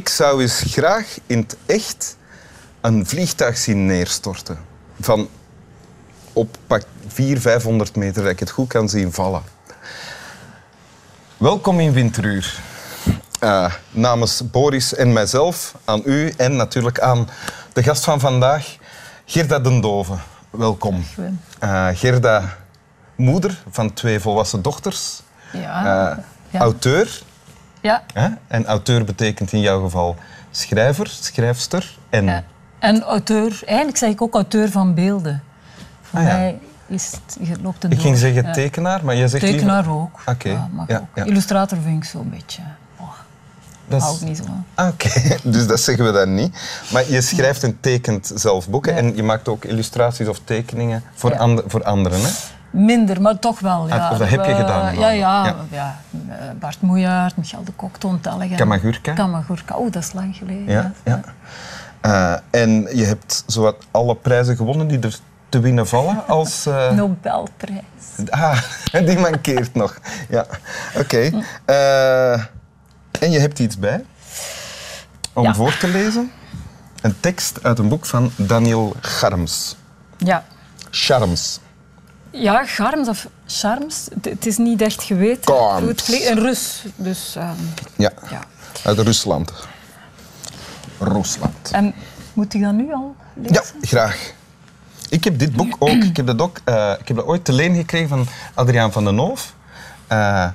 Ik zou eens graag in het echt een vliegtuig zien neerstorten. Van op pak 400, 500 meter, dat ik het goed kan zien vallen. Welkom in Winteruur. Uh, namens Boris en mijzelf, aan u en natuurlijk aan de gast van vandaag, Gerda den Dove. Welkom. Uh, Gerda, moeder van twee volwassen dochters. Ja. Uh, ja. Auteur. Ja. En auteur betekent in jouw geval schrijver, schrijfster en... ja. En auteur, eigenlijk zeg ik ook auteur van beelden. Voor Ah, ja. mij is het, je loopt het Ik ging zeggen tekenaar, maar jij zegt Tekenaar liever... ook. Oké, ook. ja. Illustrator vind ik zo'n beetje... Oh, Dat hou ik niet zo van. Ah, Oké, dus dat zeggen we dan niet. Maar je schrijft en tekent zelf boeken en je maakt ook illustraties of tekeningen voor, voor anderen. Hè? Minder, maar toch wel. Ja. Of dat heb je Eh, gedaan Ja, ja, Ja. ja. Eh, Bart Moejaert, Michel de Kok, Toon Tellegen. Kamagurka. Kamagurka. Oh, dat is lang geleden. Ja, ja. Eh, en je hebt zowat alle prijzen gewonnen die er te winnen vallen als... Nobelprijs. Ah, die mankeert nog. Ja, oké. En je hebt iets bij om Ja. voor te lezen. Een tekst uit een boek van Daniel Charms. Ja. Charms. Ja, charms of charms. Het- is niet echt geweten Charms. hoe het klinkt. Een Rus. Dus, ehm, Ja, ja. uit Rusland. Rusland. En moet ik dat nu al lezen? Ja, graag. Ik heb dit boek ook, ik heb dat, ook eh, ik heb dat ooit te leen gekregen van Adriaan van den Hoof. Eh,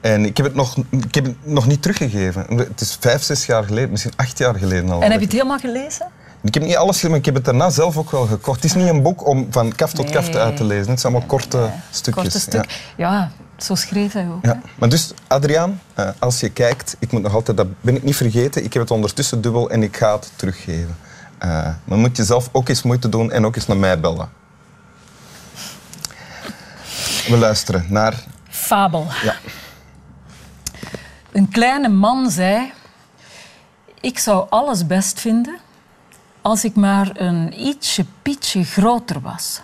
en ik heb, het nog, ik heb het nog niet teruggegeven. Het is vijf, zes jaar geleden, misschien acht jaar geleden al. En heb je het helemaal gelezen? Ik heb niet alles gelezen, maar ik heb het daarna zelf ook wel gekocht. Het is niet een boek om van kaf tot kaf Nee. uit te lezen. Het zijn allemaal korte stukjes. Korte stuk. Ja. zo schreef hij ook. Ja. hè. Maar dus, Adriaan, eh, als je kijkt, ik moet nog altijd, dat ben ik niet vergeten, ik heb het ondertussen dubbel en ik ga het teruggeven. Eh, maar moet je zelf ook eens moeite doen en ook eens naar mij bellen. We luisteren naar... Fabel. Ja. Een kleine man zei... Ik zou alles best vinden als ik maar een ietsje pietje groter was.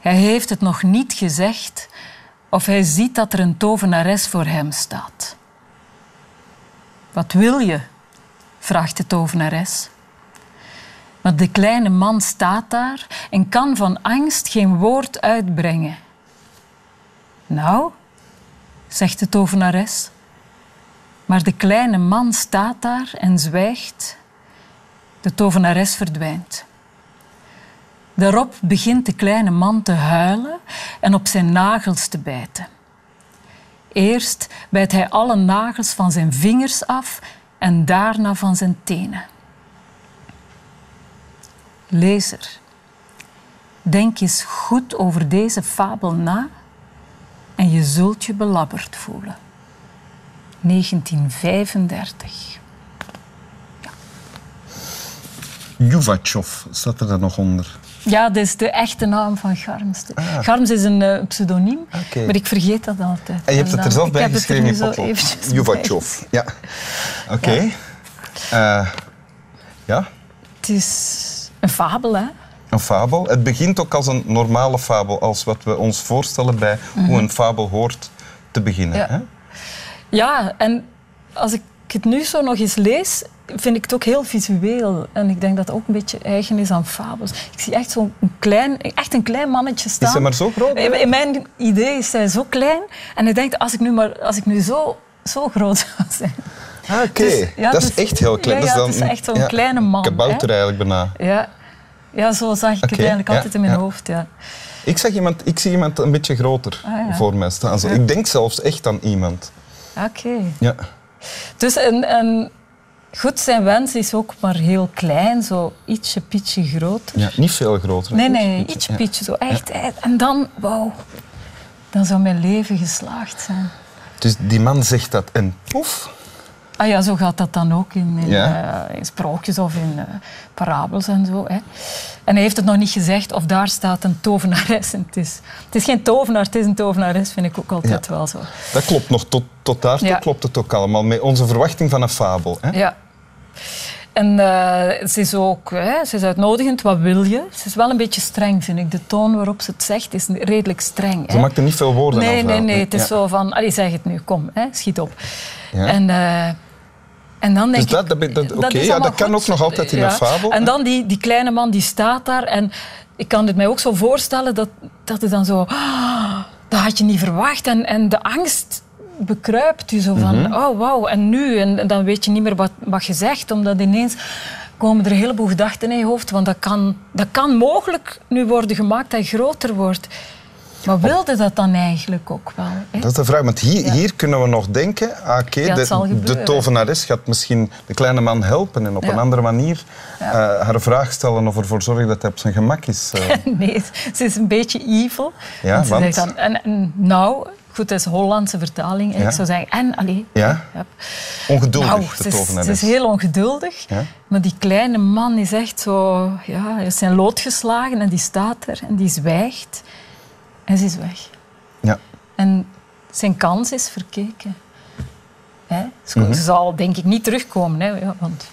Hij heeft het nog niet gezegd of hij ziet dat er een tovenares voor hem staat. Wat wil je? vraagt de tovenares. Maar de kleine man staat daar en kan van angst geen woord uitbrengen. Nou, zegt de tovenares. Maar de kleine man staat daar en zwijgt. De tovenares verdwijnt. Daarop begint de kleine man te huilen en op zijn nagels te bijten. Eerst bijt hij alle nagels van zijn vingers af en daarna van zijn tenen. Lezer, denk eens goed over deze fabel na en je zult je belabberd voelen. 1935. Juvachov staat er dan nog onder. Ja, dat is de echte naam van Garms. Garms is een eh, pseudoniem, Ah. Maar ik vergeet dat altijd. En je hebt het er zelf bij geschreven in potlood. Juvachov. Ja. Oké. Ja. Eh, ja, Het is een fabel, hè? een fabel. Het begint ook als een normale fabel, als wat we ons voorstellen bij hoe een fabel hoort te beginnen. Mhm. Ja. Hè? Ja, en als ik het nu zo nog eens lees, vind ik het ook heel visueel. En ik denk dat dat ook een beetje eigen is aan fabels. Ik zie echt zo'n klein, echt een klein mannetje staan. Is hij maar zo groot? In in mijn idee is hij zo klein. En ik denk, als ik nu, maar, als ik nu zo, zo groot zou zijn... Ah, Oké, Dus, ja, dat is dus- echt heel klein. ja, dat ja, dan, het is echt zo'n ja, kleine man, Kabouter hè? eigenlijk bijna. Ja, ja zo zag ik Oké, het eigenlijk altijd in mijn hoofd. Ja. Ik, zeg iemand, ik zie iemand een beetje groter Ah, voor mij staan. Ik denk zelfs echt aan iemand. Oké. Ja. Dus en, en goed, zijn wens is ook maar heel klein, zo ietsje pietje groter. ja, niet veel groter. Nee, nee, Ietsje, ietsje pietje, zo echt. En dan, wauw, dan zou mijn leven geslaagd zijn. Dus die man zegt dat en poef. Ah ja, zo gaat dat dan ook in, in, Ja. eh, in sprookjes of in eh, parabels en zo. Hè. En hij heeft het nog niet gezegd of daar staat een tovenares. En het, is, het is geen tovenaar, het is een tovenares, vind ik ook altijd Ja. wel zo. Dat klopt nog. Tot, tot daar Ja. klopt het ook allemaal. Met onze verwachting van een fabel. Hè? Ja. En eh, ze is ook hè, ze is uitnodigend. Wat wil je? Ze is wel een beetje streng, vind ik. De toon waarop ze het zegt is redelijk streng. Ze hè. maakt er niet veel woorden Nee, aan nee, vuil. nee. Het is zo van... Allee, zeg het nu. Kom, hè, schiet op. Ja. En, eh, En dan denk dus dat, dat, ja, dat kan ook nog altijd in een fabel. En dan die, die kleine man die staat daar. En ik kan het mij ook zo voorstellen dat, dat het dan zo... Oh, dat had je niet verwacht. En, en de angst bekruipt u zo van... Mhm. Oh, wauw, en nu? En, dan weet je niet meer wat, wat je zegt. Omdat ineens komen er een heleboel gedachten in je hoofd. Want dat kan, dat kan mogelijk nu worden gemaakt dat je groter wordt. Maar wilde dat dan eigenlijk ook wel? Hè? Dat is de vraag. Want hier, hier kunnen we nog denken... Ah, oké, de, de, tovenares gaat misschien de kleine man helpen en op een andere manier uh, haar vraag stellen of ervoor zorgen dat hij op zijn gemak is. Uh. nee, ze is een beetje evil. Ja, want... want... Dan, en, en, nou, goed, dat is Hollandse vertaling. Ik zou zeggen, en, allee. Ja? Ongeduldig, nou, de tovenares. Ze is, heel ongeduldig. Maar die kleine man is echt zo... Ja, hij is zijn lood geslagen en die staat er en die zwijgt. En ze is weg. Ja. En zijn kans is verkeken. Hè? Ze, mhm. zal denk ik niet terugkomen, hè? Ja, want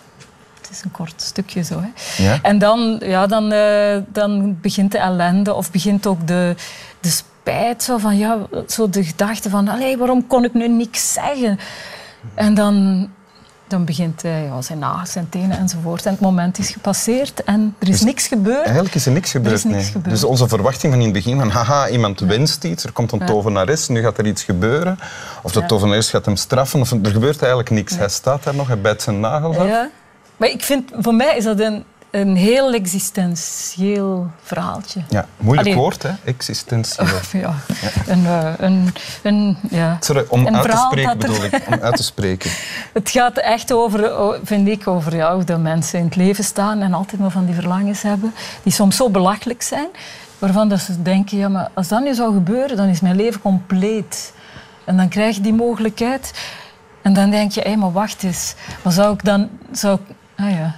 het is een kort stukje zo. Hè? Ja. En dan, ja, dan, uh, dan begint de ellende of begint ook de, de spijt. Zo, van, ja, zo de gedachte van, waarom kon ik nu niks zeggen? En dan dan begint hij ja, zijn nagels, zijn tenen enzovoort. En het moment is gepasseerd en er is dus niks gebeurd. Eigenlijk is er niks gebeurd. Er niks gebeurd. Dus onze verwachting van in het begin van haha, iemand wenst iets, er komt een tovenares, nu gaat er iets gebeuren. Of de tovenares gaat hem straffen, of er gebeurt eigenlijk niks. Hij staat daar nog, hij bijt zijn nagels af. Ja. Maar ik vind, voor mij is dat een een heel existentieel verhaaltje. Ja, moeilijk woord, hè? Existentieel. ja, Een, uh, een, een, ja. Sorry, om uit te spreken bedoel ik. Om uit te spreken. het gaat echt over, vind ik, over ja, hoe de mensen in het leven staan en altijd maar van die verlangens hebben, die soms zo belachelijk zijn, waarvan dat ze denken, ja, maar als dat nu zou gebeuren, dan is mijn leven compleet. En dan krijg je die mogelijkheid. En dan denk je, hé, maar wacht eens. Wat zou ik dan... Zou ik, ah ja,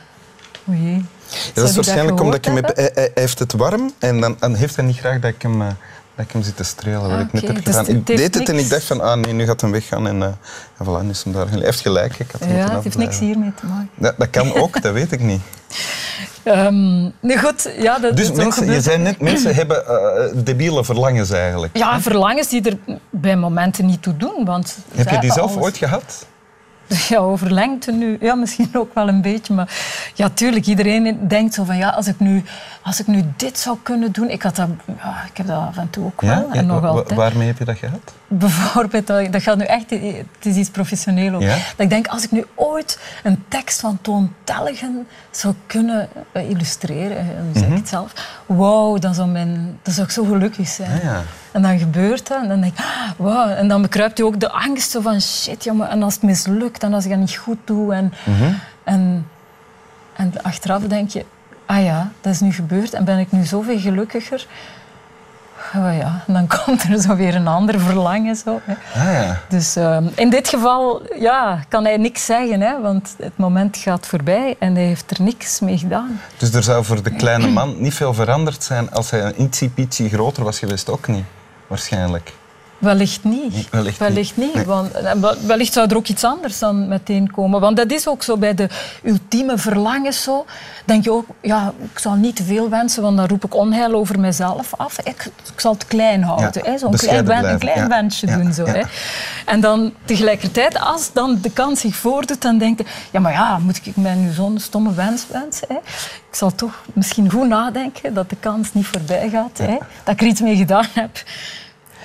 o jee dat is waarschijnlijk omdat ik hem heb, hij, heeft het warm en dan, dan, heeft hij niet graag dat ik hem, uh, dat ik hem zit te strelen. Wat ik net heb dus gedaan. ik deed het en ik dacht van, ah nee, nu gaat hij weggaan. En uh, ja, voilà, is hem daar. Hij heeft gelijk. Ik had ja, het heeft niks hiermee te maken. Dat, dat kan ook, dat weet ik niet. Um, nee, goed, ja, dat, dus mensen, je zei net, mensen hebben uh, debiele verlangens eigenlijk. Ja, verlangens die er bij momenten niet toe doen. Want heb je die zelf ooit gehad? Ja, over lengte nu. Ja, misschien ook wel een beetje. Maar ja, tuurlijk, iedereen denkt zo van ja, als ik nu, als ik nu dit zou kunnen doen. Ik, had dat, ja, ik heb dat af en toe ook wel. en nog altijd. Waarmee heb je dat gehad? Bijvoorbeeld, dat gaat nu echt, het is iets professioneel ook. Dat ik denk, als ik nu ooit een tekst van Toon Telgen zou kunnen eh, illustreren, dan zeg ik mhm. het zelf, wauw, dan zou, mijn, dan zou ik zo gelukkig zijn. Ah, ja. En dan gebeurt dat en dan denk ik, ah, wow. En dan bekruipt je ook de angst van shit, jongen. En als het mislukt en als ik dat niet goed doe. En, mhm. en, en achteraf denk je, ah ja, dat is nu gebeurd en ben ik nu zoveel gelukkiger. Oh ja, dan komt er zo weer een ander verlangen. Zo, hè. Ah, ja. Dus ehm, in dit geval ja, kan hij niks zeggen, hè, want het moment gaat voorbij en hij heeft er niks mee gedaan. Dus er zou voor de kleine man niet veel veranderd zijn als hij een ietsje groter was geweest, ook niet? waarschijnlijk. Wellicht niet. wellicht, niet. Want, wellicht zou er ook iets anders dan meteen komen. Want dat is ook zo bij de ultieme verlangens zo. Denk je ook, ja, ik zal niet te veel wensen, want dan roep ik onheil over mezelf af. Ik, ik zal het klein houden. Ja, Zo'n klein, een klein wensje doen. Zo, hè. En dan tegelijkertijd, als dan de kans zich voordoet, dan denk je, ja, maar ja, moet ik mij nu zo'n stomme wens wensen? Hè? Ik zal toch misschien goed nadenken dat de kans niet voorbij gaat. Hè? Dat ik er iets mee gedaan heb.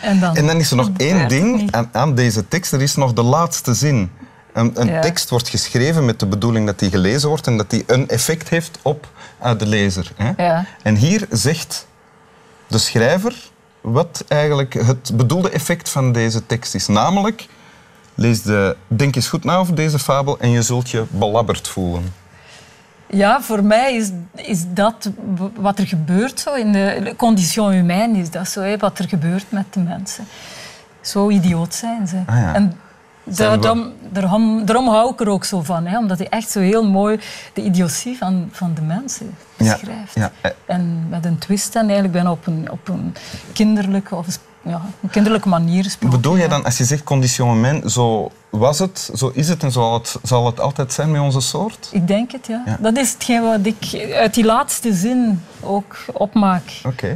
En dan, en dan is er nog één ding aan, aan, deze tekst. Er is nog de laatste zin. Een, een tekst wordt geschreven met de bedoeling dat die gelezen wordt en dat die een effect heeft op uh, de lezer. Hè? Ja. En hier zegt de schrijver wat eigenlijk het bedoelde effect van deze tekst is. Namelijk, lees de, denk eens goed na over deze fabel en je zult je belabberd voelen. Ja, voor mij is, is dat wat er gebeurt zo in de condition humaine, is dat zo, hè, wat er gebeurt met de mensen. Zo idioot zijn ze. Ah, ja. En daarom, daarom, daarom, hou ik er ook zo van, hè, omdat hij echt zo heel mooi de idiotie van, van de mensen beschrijft. Ja, ja. En met een twist en eigenlijk bijna op een, op een kinderlijke of ja, een kinderlijke manier. Bedoel jij dan, als je zegt conditionnement, zo was het, zo is het en zal het, zal het altijd zijn met onze soort? Ik denk het, ja. Ja. Dat is hetgeen wat ik uit die laatste zin ook opmaak.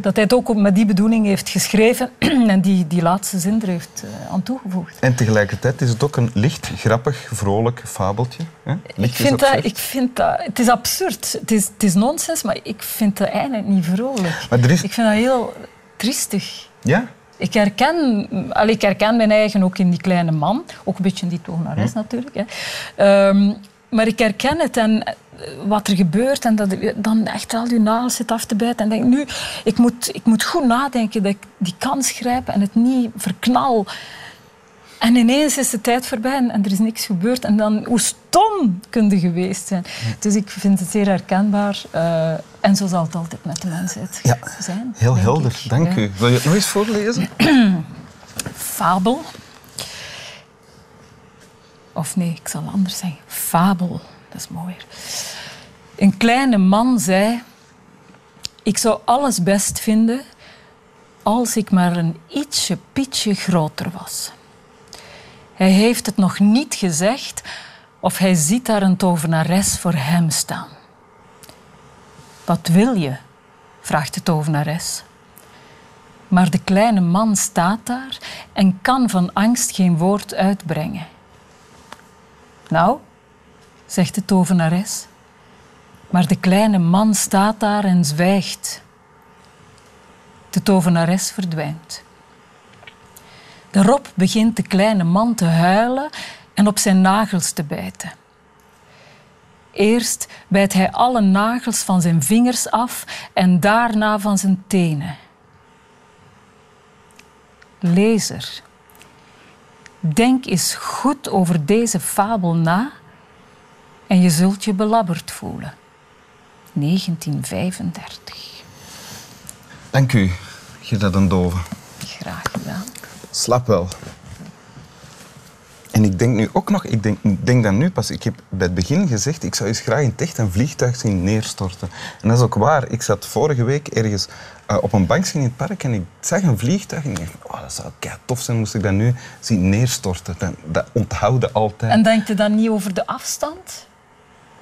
Dat hij het ook met die bedoeling heeft geschreven en die, die laatste zin er heeft eh, aan toegevoegd. En tegelijkertijd is het ook een licht, grappig, vrolijk fabeltje. Hè? Ik vind, dat, ik vind dat... Het is absurd. Het is, het is nonsens, maar ik vind dat eigenlijk niet vrolijk. Maar er is... Ik vind dat heel triestig. Ja? Ik herken, allee, ik herken mijn eigen ook in die kleine man. Ook een beetje in die tovenares Hm. natuurlijk. Hè. Ehm, maar ik herken het en eh, wat er gebeurt en dat dan echt al je nagels zit af te bijten. En denk nu, ik moet, ik moet goed nadenken dat ik die kans grijp en het niet verknal. En ineens is de tijd voorbij en, en er is niks gebeurd. En dan, hoe stom kun je geweest zijn. Dus ik vind het zeer herkenbaar. eh, en zo zal het altijd met de mensheid Ja, zijn. Heel helder, ik. dank Ja. u. Wil je het nog eens voorlezen? Fabel. Of nee, ik zal anders zeggen. Fabel. Dat is mooier. Een kleine man zei... Ik zou alles best vinden als ik maar een ietsje pietje groter was. Hij heeft het nog niet gezegd of hij ziet daar een tovenares voor hem staan. Wat wil je? vraagt de tovenares. Maar de kleine man staat daar en kan van angst geen woord uitbrengen. Nou, zegt de tovenares. Maar de kleine man staat daar en zwijgt. De tovenares verdwijnt. Daarop begint de kleine man te huilen en op zijn nagels te bijten. Eerst bijt hij alle nagels van zijn vingers af en daarna van zijn tenen. Lezer, denk eens goed over deze fabel na en je zult je belabberd voelen. 1935. Dank u, Gerda den Dove. Graag gedaan. Slap wel. En ik denk nu ook nog, ik denk, denk dat nu pas, ik heb bij het begin gezegd, ik zou eens graag in echt een vliegtuig zien neerstorten. En dat is ook waar. Ik zat vorige week ergens eh, op een bankje in het park en ik zag een vliegtuig en ik dacht, oh, dat zou kei tof zijn moest ik dat nu zien neerstorten. Dat, dat onthouden altijd. En denk je dan niet over de afstand?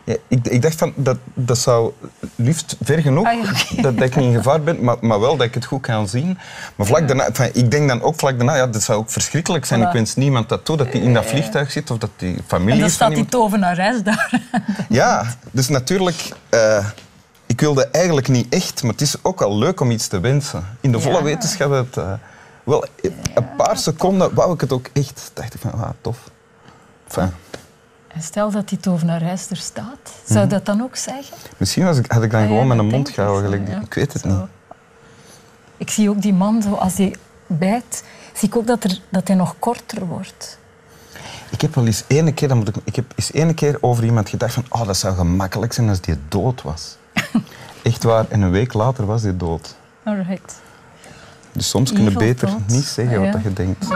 Ja, ik, ik dacht van, dat, dat zou liefst ver genoeg, Ah, ja, dat, dat ik niet in gevaar ben, maar, maar wel dat ik het goed kan zien. Maar vlak daarna, enfin, ik denk dan ook vlak daarna, ja, dat zou ook verschrikkelijk zijn. Voilà. Ik wens niemand dat toe, dat hij in dat vliegtuig zit of dat die familie En dan is van staat die tovenares daar. Ja, dus natuurlijk, eh, ik wilde eigenlijk niet echt, maar het is ook al leuk om iets te wensen. In de volle wetenschap, het, eh, wel, een paar seconden wou ik het ook echt. dacht ik van, ah, tof. Enfin, stel dat die tovenares er staat, zou dat dan ook zeggen? misschien was ik, had ik dan Ah, ja, gewoon mijn dat mond gehouden. zo, gelijk die- ja. Ik weet het Zo. niet. Ik zie ook die man, zo, als hij bijt, zie ik ook dat, er, dat hij nog korter wordt. Ik heb wel eens ene keer, dan moet ik, ik heb eens ene keer over iemand gedacht van, oh, dat zou gemakkelijk zijn als die dood was. Echt waar. En een week later was hij dood. Alright. Dus soms kun je Evil beter niet zeggen Ah, wat ja. je denkt.